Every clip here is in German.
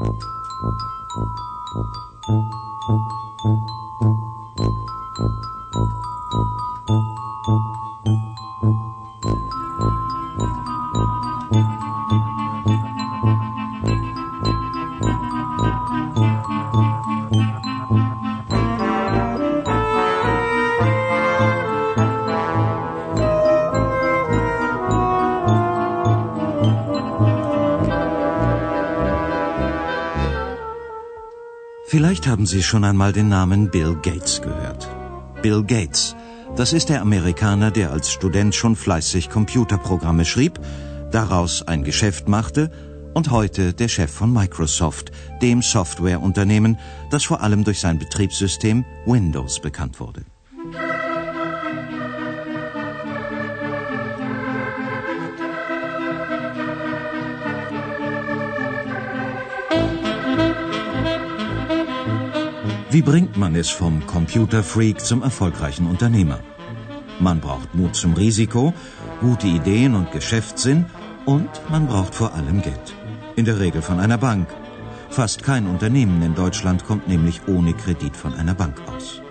Thank you. Vielleicht haben Sie schon einmal den Namen Bill Gates gehört. Bill Gates, das ist der Amerikaner, der als Student schon fleißig Computerprogramme schrieb, daraus ein Geschäft machte und heute der Chef von Microsoft, dem Softwareunternehmen, das vor allem durch sein Betriebssystem Windows bekannt wurde. Wie bringt man es vom Computerfreak zum erfolgreichen Unternehmer? Man braucht Mut zum Risiko, gute Ideen und Geschäftssinn und man braucht vor allem Geld. In der Regel von einer Bank. Fast kein Unternehmen in Deutschland kommt nämlich ohne Kredit von einer Bank aus.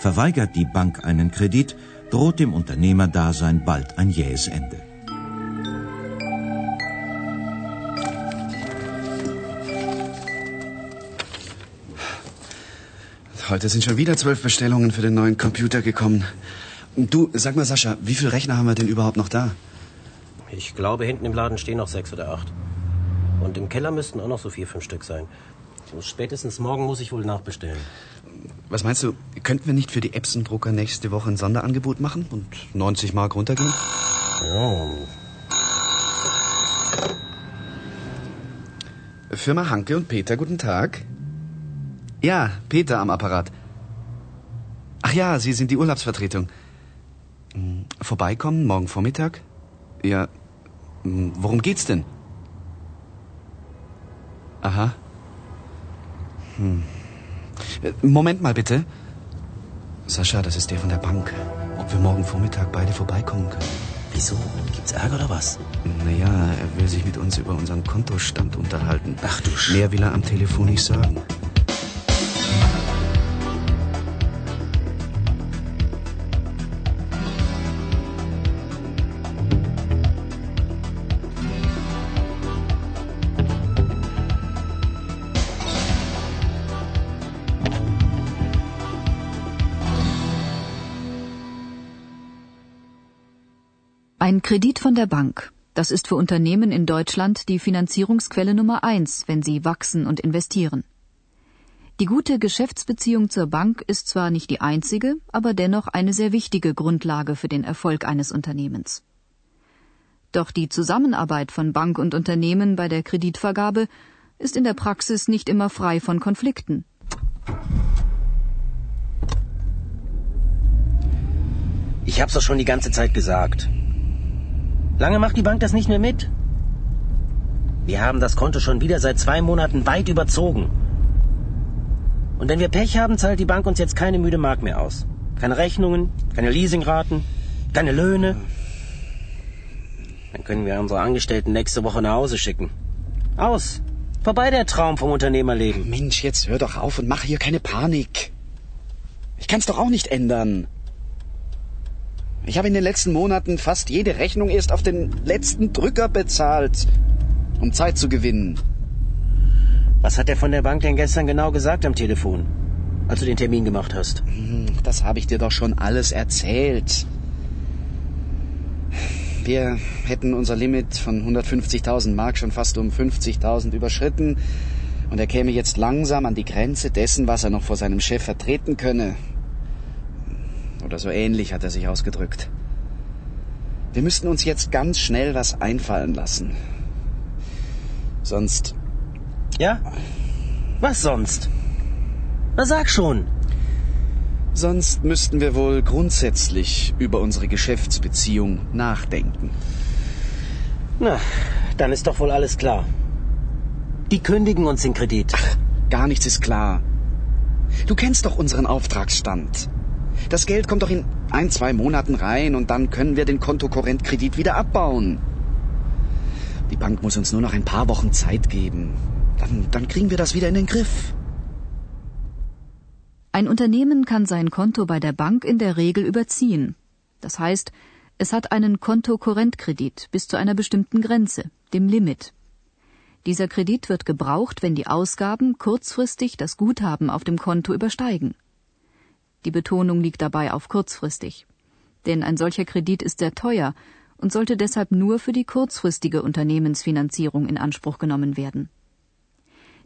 Verweigert die Bank einen Kredit, droht dem Unternehmerdasein bald ein jähes Ende. Heute sind schon wieder zwölf Bestellungen für den neuen Computer gekommen. Du, sag mal, Sascha, wie viele Rechner haben wir denn überhaupt noch da? Ich glaube, hinten im Laden stehen noch sechs oder acht. Und im Keller müssten auch noch so vier, fünf Stück sein. Spätestens morgen muss ich wohl nachbestellen. Was meinst du, könnten wir nicht für die Epson-Drucker nächste Woche ein Sonderangebot machen und 90 Mark runtergehen? Ja, Firma Hanke und Peter, guten Tag. Ja, Peter am Apparat. Ach ja, Sie sind die Urlaubsvertretung. Hm, Vorbeikommen morgen Vormittag? Ja. hm, Worum geht's denn? Aha. Hm. Moment mal bitte. Sascha, das ist der von der Bank. Ob wir morgen Vormittag beide vorbeikommen können? wieso? Gibt's Ärger oder was? Naja, er will sich mit uns über unseren Kontostand unterhalten. Ach du Sch... Mehr will er am Telefon nicht sagen. Ein Kredit von der Bank. Das ist für Unternehmen in Deutschland die Finanzierungsquelle Nummer eins, wenn sie wachsen und investieren. Die gute Geschäftsbeziehung zur Bank ist zwar nicht die einzige, aber dennoch eine sehr wichtige Grundlage für den Erfolg eines Unternehmens. Doch die Zusammenarbeit von Bank und Unternehmen bei der Kreditvergabe ist in der Praxis nicht immer frei von Konflikten. Ich hab's doch schon die ganze Zeit gesagt. Lange macht die Bank das nicht mehr mit. Wir haben das Konto schon wieder seit zwei Monaten weit überzogen. Und wenn wir Pech haben, zahlt die Bank uns jetzt keine müde Mark mehr aus. Keine Rechnungen, keine Leasingraten, keine Löhne. Dann können wir unsere Angestellten nächste Woche nach Hause schicken. Aus. Vorbei der Traum vom Unternehmerleben. Mensch, jetzt hör doch auf und mach hier keine Panik. Ich kann's doch auch nicht ändern. Ich habe in den letzten Monaten fast jede Rechnung erst auf den letzten Drücker bezahlt, um Zeit zu gewinnen. Was hat der von der Bank denn gestern genau gesagt am Telefon, als du den Termin gemacht hast? Hm, Das habe ich dir doch schon alles erzählt. Wir hätten unser Limit von 150.000 Mark schon fast um 50.000 überschritten und er käme jetzt langsam an die Grenze dessen, was er noch vor seinem Chef vertreten könne. Oder so ähnlich hat er sich ausgedrückt. Wir müssten uns jetzt ganz schnell was einfallen lassen. Sonst Ja? Was sonst? Na sag schon. Sonst müssten wir wohl grundsätzlich über unsere Geschäftsbeziehung nachdenken. Na, dann ist doch wohl alles klar. Die kündigen uns den Kredit. Gar nichts ist klar. Du kennst doch unseren Auftragsstand. Das Geld kommt doch in ein, zwei Monaten rein und dann können wir den Kontokorrentkredit wieder abbauen. Die Bank muss uns nur noch ein paar Wochen Zeit geben. Dann, dann kriegen wir das wieder in den Griff. Ein Unternehmen kann sein Konto bei der Bank in der Regel überziehen. Das heißt, es hat einen Kontokorrentkredit bis zu einer bestimmten Grenze, dem Limit. Dieser Kredit wird gebraucht, wenn die Ausgaben kurzfristig das Guthaben auf dem Konto übersteigen. Die Betonung liegt dabei auf kurzfristig. Denn ein solcher Kredit ist sehr teuer und sollte deshalb nur für die kurzfristige Unternehmensfinanzierung in Anspruch genommen werden.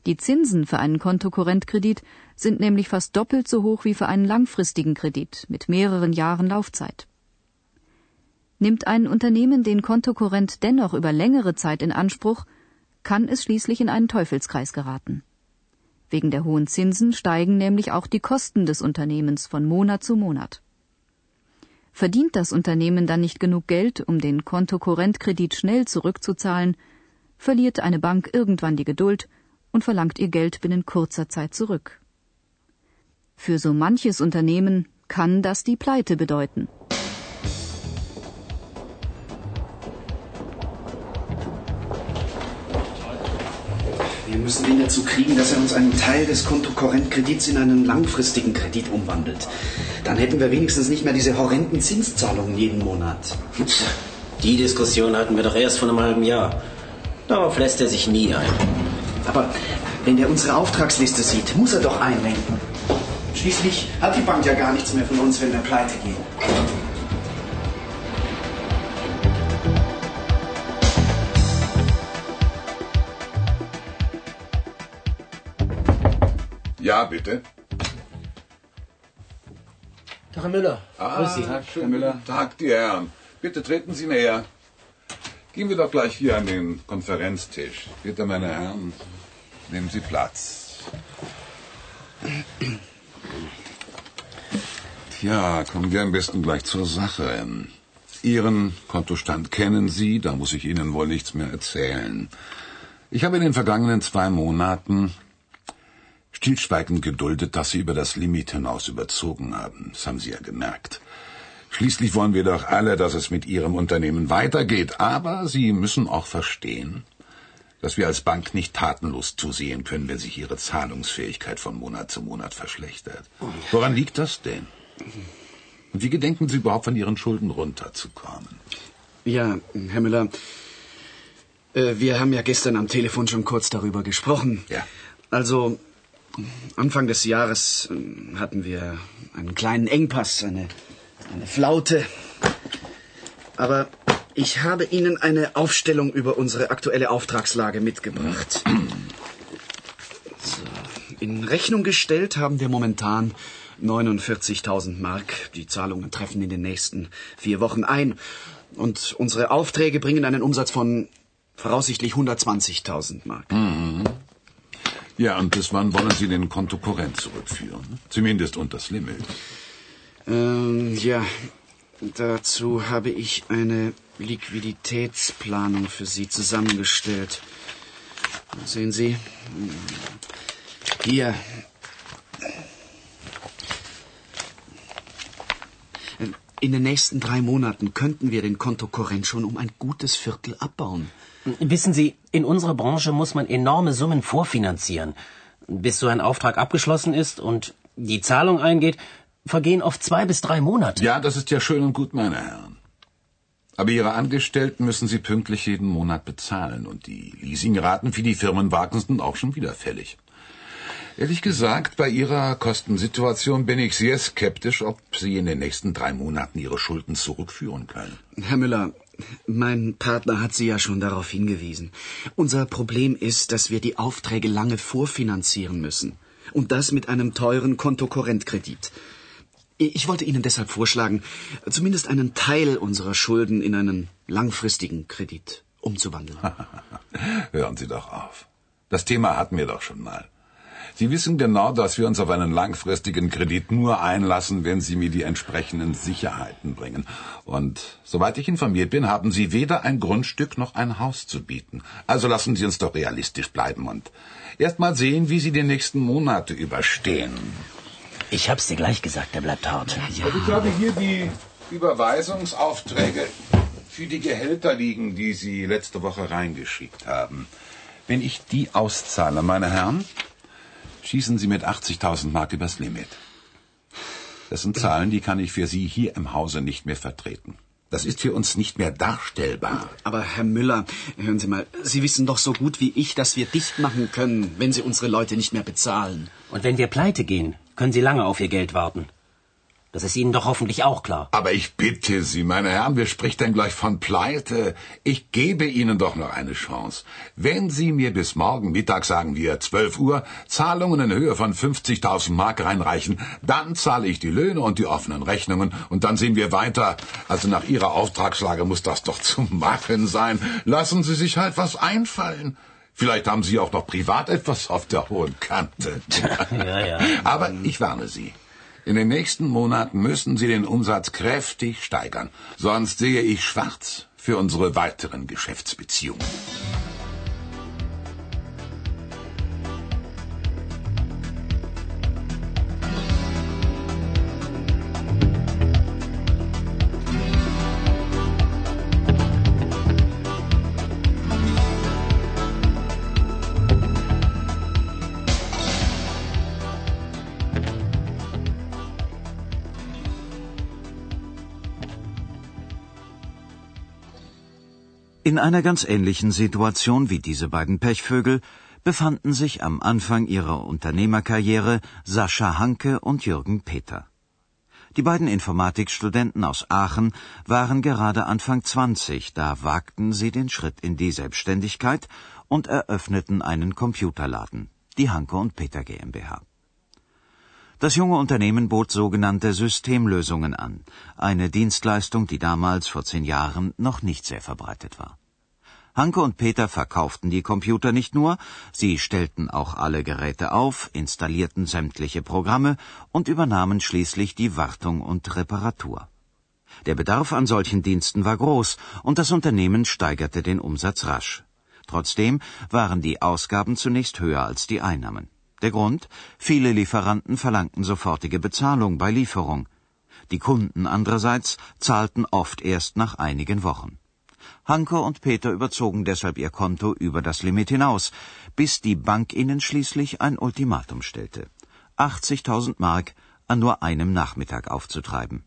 Die Zinsen für einen Kontokorrentkredit sind nämlich fast doppelt so hoch wie für einen langfristigen Kredit mit mehreren Jahren Laufzeit. Nimmt ein Unternehmen den Kontokorrent dennoch über längere Zeit in Anspruch, kann es schließlich in einen Teufelskreis geraten. Wegen der hohen Zinsen steigen nämlich auch die Kosten des Unternehmens von Monat zu Monat. Verdient das Unternehmen dann nicht genug Geld, um den Kontokorrentkredit schnell zurückzuzahlen, verliert eine Bank irgendwann die Geduld und verlangt ihr Geld binnen kurzer Zeit zurück. Für so manches Unternehmen kann das die Pleite bedeuten. Müssen ihn dazu kriegen, dass er uns einen Teil des Kontokorrentkredits in einen langfristigen Kredit umwandelt. Dann hätten wir wenigstens nicht mehr diese horrenden Zinszahlungen jeden Monat. Die Diskussion hatten wir doch erst vor einem halben Jahr. Darauf lässt er sich nie ein. Aber wenn er unsere Auftragsliste sieht, muss er doch einlenken. Schließlich hat die Bank ja gar nichts mehr von uns, wenn wir pleite gehen. Ja, bitte. Tag, Herr Müller. Ah, Grüß Sie. Tag, Herr Müller. Tag, die Herren. Bitte treten Sie näher. Gehen wir doch gleich hier an den Konferenztisch. Bitte, meine Herren. Nehmen Sie Platz. Tja, kommen wir am besten gleich zur Sache. Ihren Kontostand kennen Sie, da muss ich Ihnen wohl nichts mehr erzählen. Ich habe in den vergangenen zwei Monaten stillschweigend geduldet, dass Sie über das Limit hinaus überzogen haben. Das haben Sie ja gemerkt. Schließlich wollen wir doch alle, dass es mit Ihrem Unternehmen weitergeht. Aber Sie müssen auch verstehen, dass wir als Bank nicht tatenlos zusehen können, wenn sich Ihre Zahlungsfähigkeit von Monat zu Monat verschlechtert. Woran liegt das denn? Und wie gedenken Sie überhaupt von Ihren Schulden runterzukommen? Ja, Herr Müller, äh, wir haben ja gestern am Telefon schon kurz darüber gesprochen. Ja. Also, Anfang des Jahres äh, hatten wir einen kleinen Engpass, eine, eine Flaute. Aber ich habe Ihnen eine Aufstellung über unsere aktuelle Auftragslage mitgebracht. So. In Rechnung gestellt haben wir momentan 49.000 Mark. Die Zahlungen treffen in den nächsten vier Wochen ein. Und unsere Aufträge bringen einen Umsatz von voraussichtlich 120.000 Mark. Mhm. Ja, und bis wann wollen Sie den Kontokorrent zurückführen? Zumindest unter das Limit. Ähm, ja, dazu habe ich eine Liquiditätsplanung für Sie zusammengestellt. Sehen Sie? Hier. In den nächsten drei Monaten könnten wir den Kontokorrent schon um ein gutes Viertel abbauen. Wissen Sie, in unserer Branche muss man enorme Summen vorfinanzieren. Bis so ein Auftrag abgeschlossen ist und die Zahlung eingeht, vergehen oft zwei bis drei Monate. Ja, das ist ja schön und gut, meine Herren. Aber Ihre Angestellten müssen Sie pünktlich jeden Monat bezahlen und die Leasingraten für die Firmenwagen sind auch schon wieder fällig. Ehrlich gesagt, bei Ihrer Kostensituation bin ich sehr skeptisch, ob Sie in den nächsten drei Monaten Ihre Schulden zurückführen können. Herr Müller, mein Partner hat Sie ja schon darauf hingewiesen. Unser Problem ist, dass wir die Aufträge lange vorfinanzieren müssen. Und das mit einem teuren Kontokorrentkredit. Ich wollte Ihnen deshalb vorschlagen, zumindest einen Teil unserer Schulden in einen langfristigen Kredit umzuwandeln. Hören Sie doch auf. Das Thema hatten wir doch schon mal. Sie wissen genau, dass wir uns auf einen langfristigen Kredit nur einlassen, wenn Sie mir die entsprechenden Sicherheiten bringen. Und soweit ich informiert bin, haben Sie weder ein Grundstück noch ein Haus zu bieten. Also lassen Sie uns doch realistisch bleiben und erst mal sehen, wie Sie die nächsten Monate überstehen. Ich hab's dir gleich gesagt, der bleibt hart. Ja. Also ich habe hier die Überweisungsaufträge für die Gehälter liegen, die Sie letzte Woche reingeschickt haben. Wenn ich die auszahle, meine Herren, schießen Sie mit 80.000 Mark übers Limit. Das sind Zahlen, die kann ich für Sie hier im Hause nicht mehr vertreten. Das ist für uns nicht mehr darstellbar. Aber Herr Müller, hören Sie mal, Sie wissen doch so gut wie ich, dass wir dicht machen können, wenn Sie unsere Leute nicht mehr bezahlen. Und wenn wir pleite gehen, können Sie lange auf Ihr Geld warten. Das ist Ihnen doch hoffentlich auch klar. Aber ich bitte Sie, meine Herren, wer spricht denn gleich von Pleite? Ich gebe Ihnen doch noch eine Chance. Wenn Sie mir bis morgen Mittag, sagen wir 12 Uhr, Zahlungen in Höhe von 50.000 Mark reinreichen, dann zahle ich die Löhne und die offenen Rechnungen und dann sehen wir weiter. Also nach Ihrer Auftragslage muss das doch zu machen sein. Lassen Sie sich halt was einfallen. Vielleicht haben Sie auch noch privat etwas auf der hohen Kante. ja, ja. Aber ich warne Sie. In den nächsten Monaten müssen Sie den Umsatz kräftig steigern, sonst sehe ich schwarz für unsere weiteren Geschäftsbeziehungen. In einer ganz ähnlichen Situation wie diese beiden Pechvögel befanden sich am Anfang ihrer Unternehmerkarriere Sascha Hanke und Jürgen Peter. Die beiden Informatikstudenten aus Aachen waren gerade Anfang 20, da wagten sie den Schritt in die Selbstständigkeit und eröffneten einen Computerladen, die Hanke und Peter GmbH. Das junge Unternehmen bot sogenannte Systemlösungen an, eine Dienstleistung, die damals vor zehn Jahren noch nicht sehr verbreitet war. Hanke und Peter verkauften die Computer nicht nur, sie stellten auch alle Geräte auf, installierten sämtliche Programme und übernahmen schließlich die Wartung und Reparatur. Der Bedarf an solchen Diensten war groß und das Unternehmen steigerte den Umsatz rasch. Trotzdem waren die Ausgaben zunächst höher als die Einnahmen. Der Grund? Viele Lieferanten verlangten sofortige Bezahlung bei Lieferung. Die Kunden andererseits zahlten oft erst nach einigen Wochen. Hanke und Peter überzogen deshalb ihr Konto über das Limit hinaus, bis die Bank ihnen schließlich ein Ultimatum stellte. 80.000 Mark an nur einem Nachmittag aufzutreiben.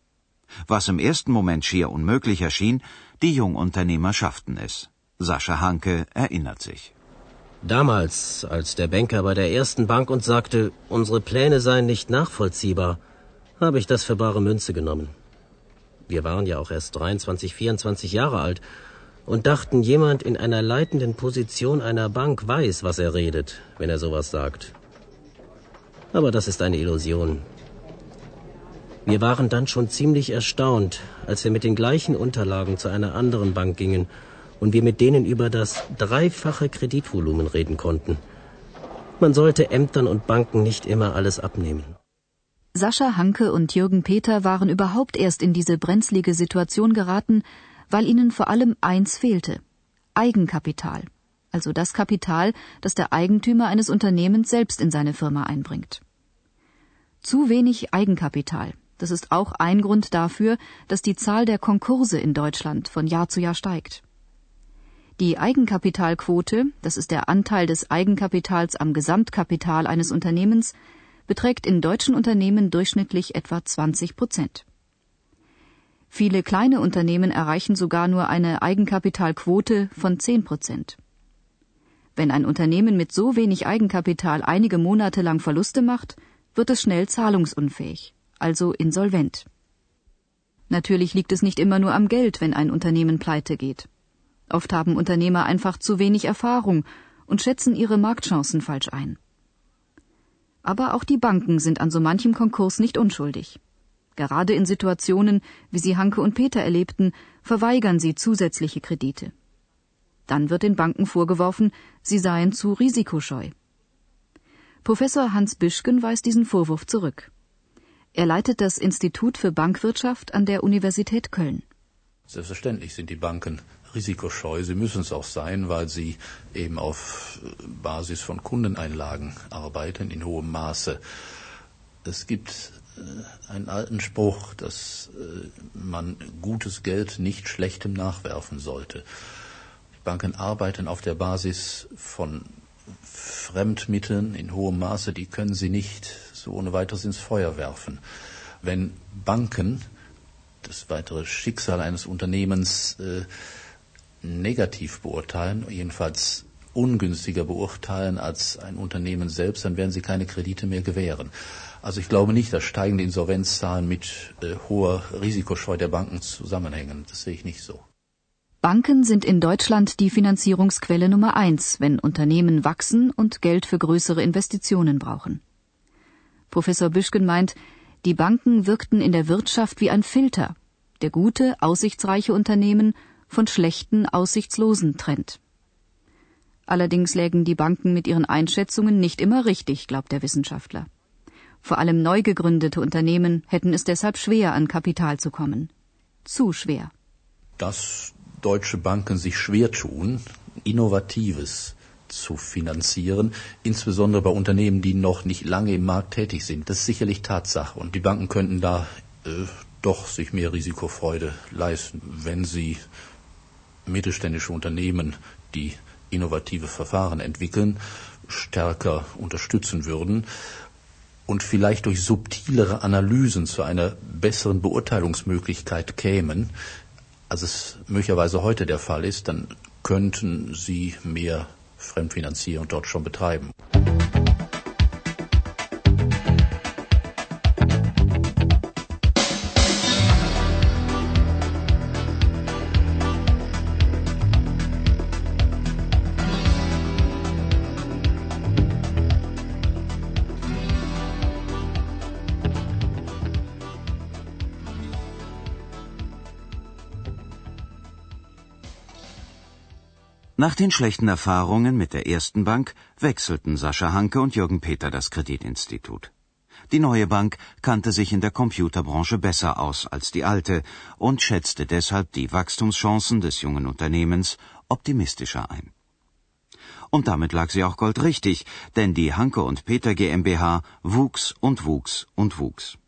Was im ersten Moment schier unmöglich erschien, die Jungunternehmer schafften es. Sascha Hanke erinnert sich. Damals, als der Banker bei der ersten Bank uns sagte, unsere Pläne seien nicht nachvollziehbar, habe ich das für bare Münze genommen. Wir waren ja auch erst 23, 24 Jahre alt und dachten, jemand in einer leitenden Position einer Bank weiß, was er redet, wenn er sowas sagt. Aber das ist eine Illusion. Wir waren dann schon ziemlich erstaunt, als wir mit den gleichen Unterlagen zu einer anderen Bank gingen und wir mit denen über das dreifache Kreditvolumen reden konnten. Man sollte Ämtern und Banken nicht immer alles abnehmen. Sascha Hanke und Jürgen Peter waren überhaupt erst in diese brenzlige Situation geraten, weil ihnen vor allem eins fehlte Eigenkapital, also das Kapital, das der Eigentümer eines Unternehmens selbst in seine Firma einbringt. Zu wenig Eigenkapital, das ist auch ein Grund dafür, dass die Zahl der Konkurse in Deutschland von Jahr zu Jahr steigt. Die Eigenkapitalquote, das ist der Anteil des Eigenkapitals am Gesamtkapital eines Unternehmens, beträgt in deutschen Unternehmen durchschnittlich etwa 20 Prozent. Viele kleine Unternehmen erreichen sogar nur eine Eigenkapitalquote von 10 Prozent. Wenn ein Unternehmen mit so wenig Eigenkapital einige Monate lang Verluste macht, wird es schnell zahlungsunfähig, also insolvent. Natürlich liegt es nicht immer nur am Geld, wenn ein Unternehmen pleite geht. Oft haben Unternehmer einfach zu wenig Erfahrung und schätzen ihre Marktchancen falsch ein. Aber auch die Banken sind an so manchem Konkurs nicht unschuldig. Gerade in Situationen, wie sie Hanke und Peter erlebten, verweigern sie zusätzliche Kredite. Dann wird den Banken vorgeworfen, sie seien zu risikoscheu. Professor Hans Büschken weist diesen Vorwurf zurück. Er leitet das Institut für Bankwirtschaft an der Universität Köln. Selbstverständlich sind die Banken risikoscheu. Sie müssen es auch sein, weil sie eben auf Basis von Kundeneinlagen arbeiten in hohem Maße. Es gibt äh, einen alten Spruch, dass äh, man gutes Geld nicht schlechtem nachwerfen sollte. Banken arbeiten auf der Basis von Fremdmitteln in hohem Maße, die können sie nicht so ohne weiteres ins Feuer werfen. Wenn Banken das weitere Schicksal eines Unternehmens äh, negativ beurteilen, jedenfalls ungünstiger beurteilen als ein Unternehmen selbst, dann werden sie keine Kredite mehr gewähren. Also ich glaube nicht, dass steigende Insolvenzzahlen mit äh, hoher Risikoscheu der Banken zusammenhängen. Das sehe ich nicht so. Banken sind in Deutschland die Finanzierungsquelle Nummer eins, wenn Unternehmen wachsen und Geld für größere Investitionen brauchen. Professor Büschgen meint, die Banken wirkten in der Wirtschaft wie ein Filter, der gute, aussichtsreiche Unternehmen von schlechten, aussichtslosen trennt. Allerdings lägen die Banken mit ihren Einschätzungen nicht immer richtig, glaubt der Wissenschaftler. Vor allem neu gegründete Unternehmen hätten es deshalb schwer, an Kapital zu kommen. Zu schwer. Das deutsche Banken sich schwer tun, Innovatives zu finanzieren, insbesondere bei Unternehmen, die noch nicht lange im Markt tätig sind. Das ist sicherlich Tatsache. Und die Banken könnten da äh, doch sich mehr Risikofreude leisten, wenn sie mittelständische Unternehmen, die innovative Verfahren entwickeln, stärker unterstützen würden und vielleicht durch subtilere Analysen zu einer besseren Beurteilungsmöglichkeit kämen, als es möglicherweise heute der Fall ist, dann könnten sie mehr Fremdfinanzierung dort schon betreiben. Nach den schlechten Erfahrungen mit der ersten Bank wechselten Sascha Hanke und Jürgen Peter das Kreditinstitut. Die neue Bank kannte sich in der Computerbranche besser aus als die alte und schätzte deshalb die Wachstumschancen des jungen Unternehmens optimistischer ein. Und damit lag sie auch goldrichtig, denn die Hanke und Peter GmbH wuchs und wuchs und wuchs.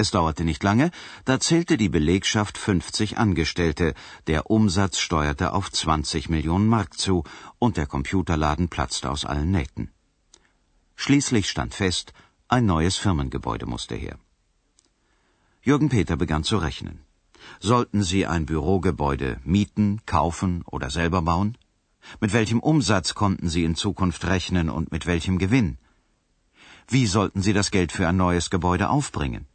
Es dauerte nicht lange, da zählte die Belegschaft 50 Angestellte, der Umsatz steuerte auf 20 Millionen Mark zu und der Computerladen platzte aus allen Nähten. Schließlich stand fest, ein neues Firmengebäude musste her. Jürgen Peter begann zu rechnen. Sollten sie ein Bürogebäude mieten, kaufen oder selber bauen? Mit welchem Umsatz konnten sie in Zukunft rechnen und mit welchem Gewinn? Wie sollten sie das Geld für ein neues Gebäude aufbringen?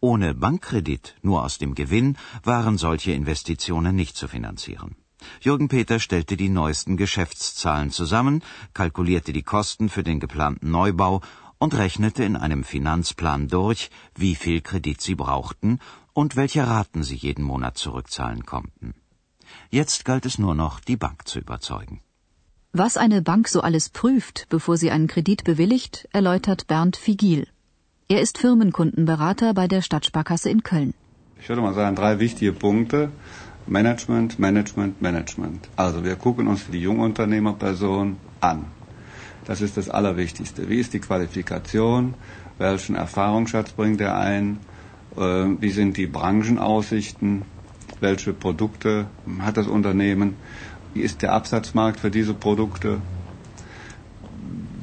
Ohne Bankkredit, nur aus dem Gewinn, waren solche Investitionen nicht zu finanzieren. Jürgen Peter stellte die neuesten Geschäftszahlen zusammen, kalkulierte die Kosten für den geplanten Neubau und rechnete in einem Finanzplan durch, wie viel Kredit sie brauchten und welche Raten sie jeden Monat zurückzahlen konnten. Jetzt galt es nur noch, die Bank zu überzeugen. Was eine Bank so alles prüft, bevor sie einen Kredit bewilligt, erläutert Bernd Figil. Er ist Firmenkundenberater bei der Stadtsparkasse in Köln. Ich würde mal sagen, drei wichtige Punkte. Management, Management, Management. Also wir gucken uns die Jungunternehmerperson an. Das ist das Allerwichtigste. Wie ist die Qualifikation? Welchen Erfahrungsschatz bringt er ein? Äh, wie sind die Branchenaussichten? Welche Produkte hat das Unternehmen? Wie ist der Absatzmarkt für diese Produkte?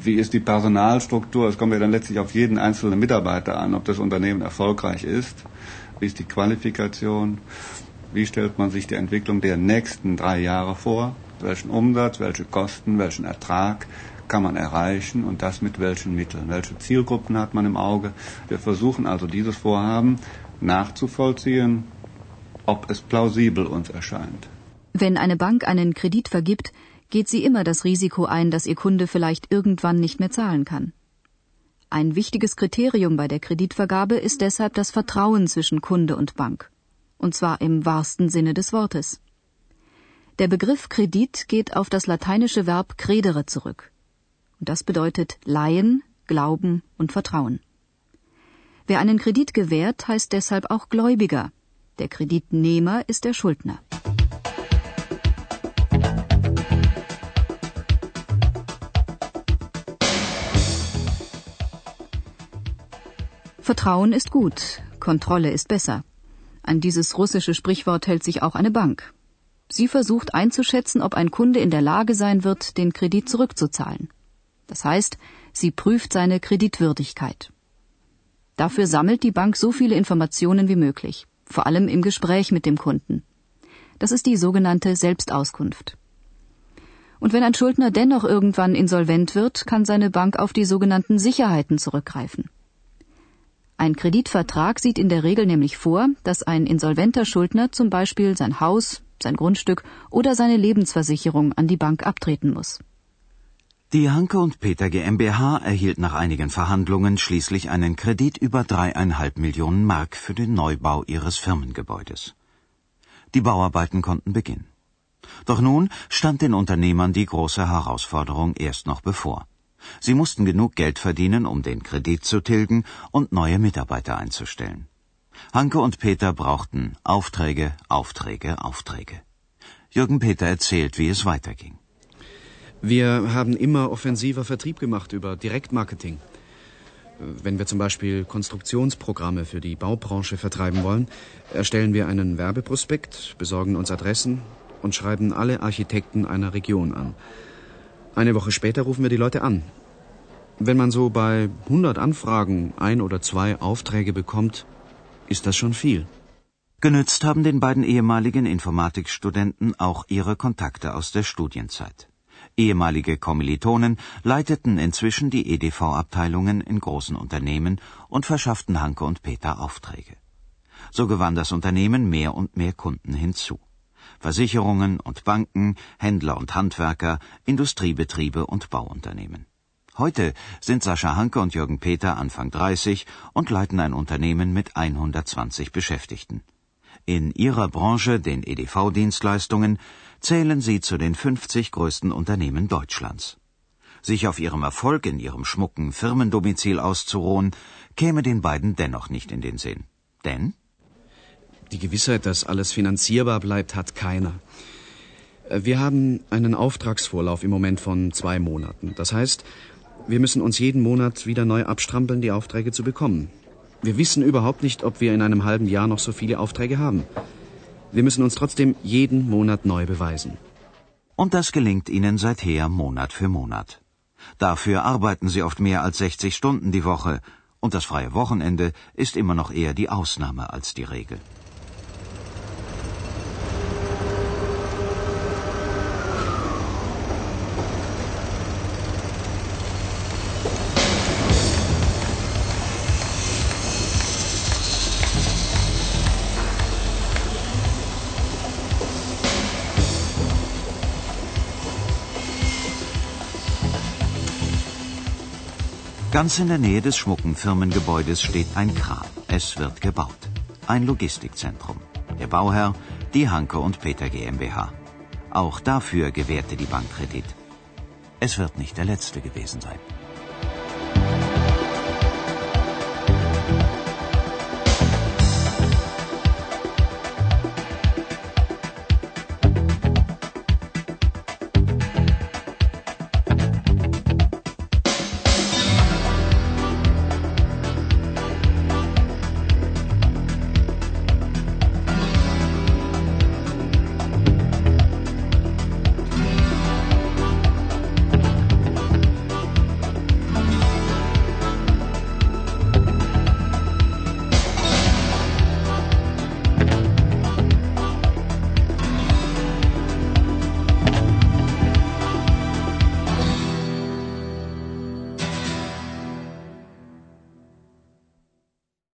Wie ist die Personalstruktur? Es kommt ja dann letztlich auf jeden einzelnen Mitarbeiter an, ob das Unternehmen erfolgreich ist. Wie ist die Qualifikation? Wie stellt man sich die Entwicklung der nächsten drei Jahre vor? Welchen Umsatz, welche Kosten, welchen Ertrag kann man erreichen und das mit welchen Mitteln? Welche Zielgruppen hat man im Auge? Wir versuchen also dieses Vorhaben nachzuvollziehen, ob es plausibel uns erscheint. Wenn eine Bank einen Kredit vergibt, geht sie immer das Risiko ein, dass ihr Kunde vielleicht irgendwann nicht mehr zahlen kann. Ein wichtiges Kriterium bei der Kreditvergabe ist deshalb das Vertrauen zwischen Kunde und Bank, und zwar im wahrsten Sinne des Wortes. Der Begriff Kredit geht auf das lateinische Verb credere zurück. Und das bedeutet Leihen, Glauben und Vertrauen. Wer einen Kredit gewährt, heißt deshalb auch Gläubiger. Der Kreditnehmer ist der Schuldner. Vertrauen ist gut, Kontrolle ist besser. An dieses russische Sprichwort hält sich auch eine Bank. Sie versucht einzuschätzen, ob ein Kunde in der Lage sein wird, den Kredit zurückzuzahlen. Das heißt, sie prüft seine Kreditwürdigkeit. Dafür sammelt die Bank so viele Informationen wie möglich, vor allem im Gespräch mit dem Kunden. Das ist die sogenannte Selbstauskunft. Und wenn ein Schuldner dennoch irgendwann insolvent wird, kann seine Bank auf die sogenannten Sicherheiten zurückgreifen. Ein Kreditvertrag sieht in der Regel nämlich vor, dass ein insolventer Schuldner zum Beispiel sein Haus, sein Grundstück oder seine Lebensversicherung an die Bank abtreten muss. Die Hanke und Peter GmbH erhielt nach einigen Verhandlungen schließlich einen Kredit über dreieinhalb Millionen Mark für den Neubau ihres Firmengebäudes. Die Bauarbeiten konnten beginnen. Doch nun stand den Unternehmern die große Herausforderung erst noch bevor. Sie mussten genug Geld verdienen, um den Kredit zu tilgen und neue Mitarbeiter einzustellen. Hanke und Peter brauchten Aufträge, Aufträge, Aufträge. Jürgen Peter erzählt, wie es weiterging. Wir haben immer offensiver Vertrieb gemacht über Direktmarketing. Wenn wir zum Beispiel Konstruktionsprogramme für die Baubranche vertreiben wollen, erstellen wir einen Werbeprospekt, besorgen uns Adressen und schreiben alle Architekten einer Region an. Eine Woche später rufen wir die Leute an. Wenn man so bei 100 Anfragen ein oder zwei Aufträge bekommt, ist das schon viel. Genützt haben den beiden ehemaligen Informatikstudenten auch ihre Kontakte aus der Studienzeit. Ehemalige Kommilitonen leiteten inzwischen die EDV-Abteilungen in großen Unternehmen und verschafften Hanke und Peter Aufträge. So gewann das Unternehmen mehr und mehr Kunden hinzu. Versicherungen und Banken, Händler und Handwerker, Industriebetriebe und Bauunternehmen. Heute sind Sascha Hanke und Jürgen Peter Anfang 30 und leiten ein Unternehmen mit 120 Beschäftigten. In ihrer Branche, den EDV-Dienstleistungen, zählen sie zu den 50 größten Unternehmen Deutschlands. Sich auf ihrem Erfolg in ihrem schmucken Firmendomizil auszuruhen, käme den beiden dennoch nicht in den Sinn. Denn die Gewissheit, dass alles finanzierbar bleibt, hat keiner. Wir haben einen Auftragsvorlauf im Moment von zwei Monaten. Das heißt, wir müssen uns jeden Monat wieder neu abstrampeln, die Aufträge zu bekommen. Wir wissen überhaupt nicht, ob wir in einem halben Jahr noch so viele Aufträge haben. Wir müssen uns trotzdem jeden Monat neu beweisen. Und das gelingt ihnen seither Monat für Monat. Dafür arbeiten sie oft mehr als 60 Stunden die Woche, und das freie Wochenende ist immer noch eher die Ausnahme als die Regel. Ganz in der Nähe des schmucken Firmengebäudes steht ein Kran. Es wird gebaut. Ein Logistikzentrum. Der Bauherr, die Hanke und Peter GmbH. Auch dafür gewährte die Bank Kredit. Es wird nicht der letzte gewesen sein.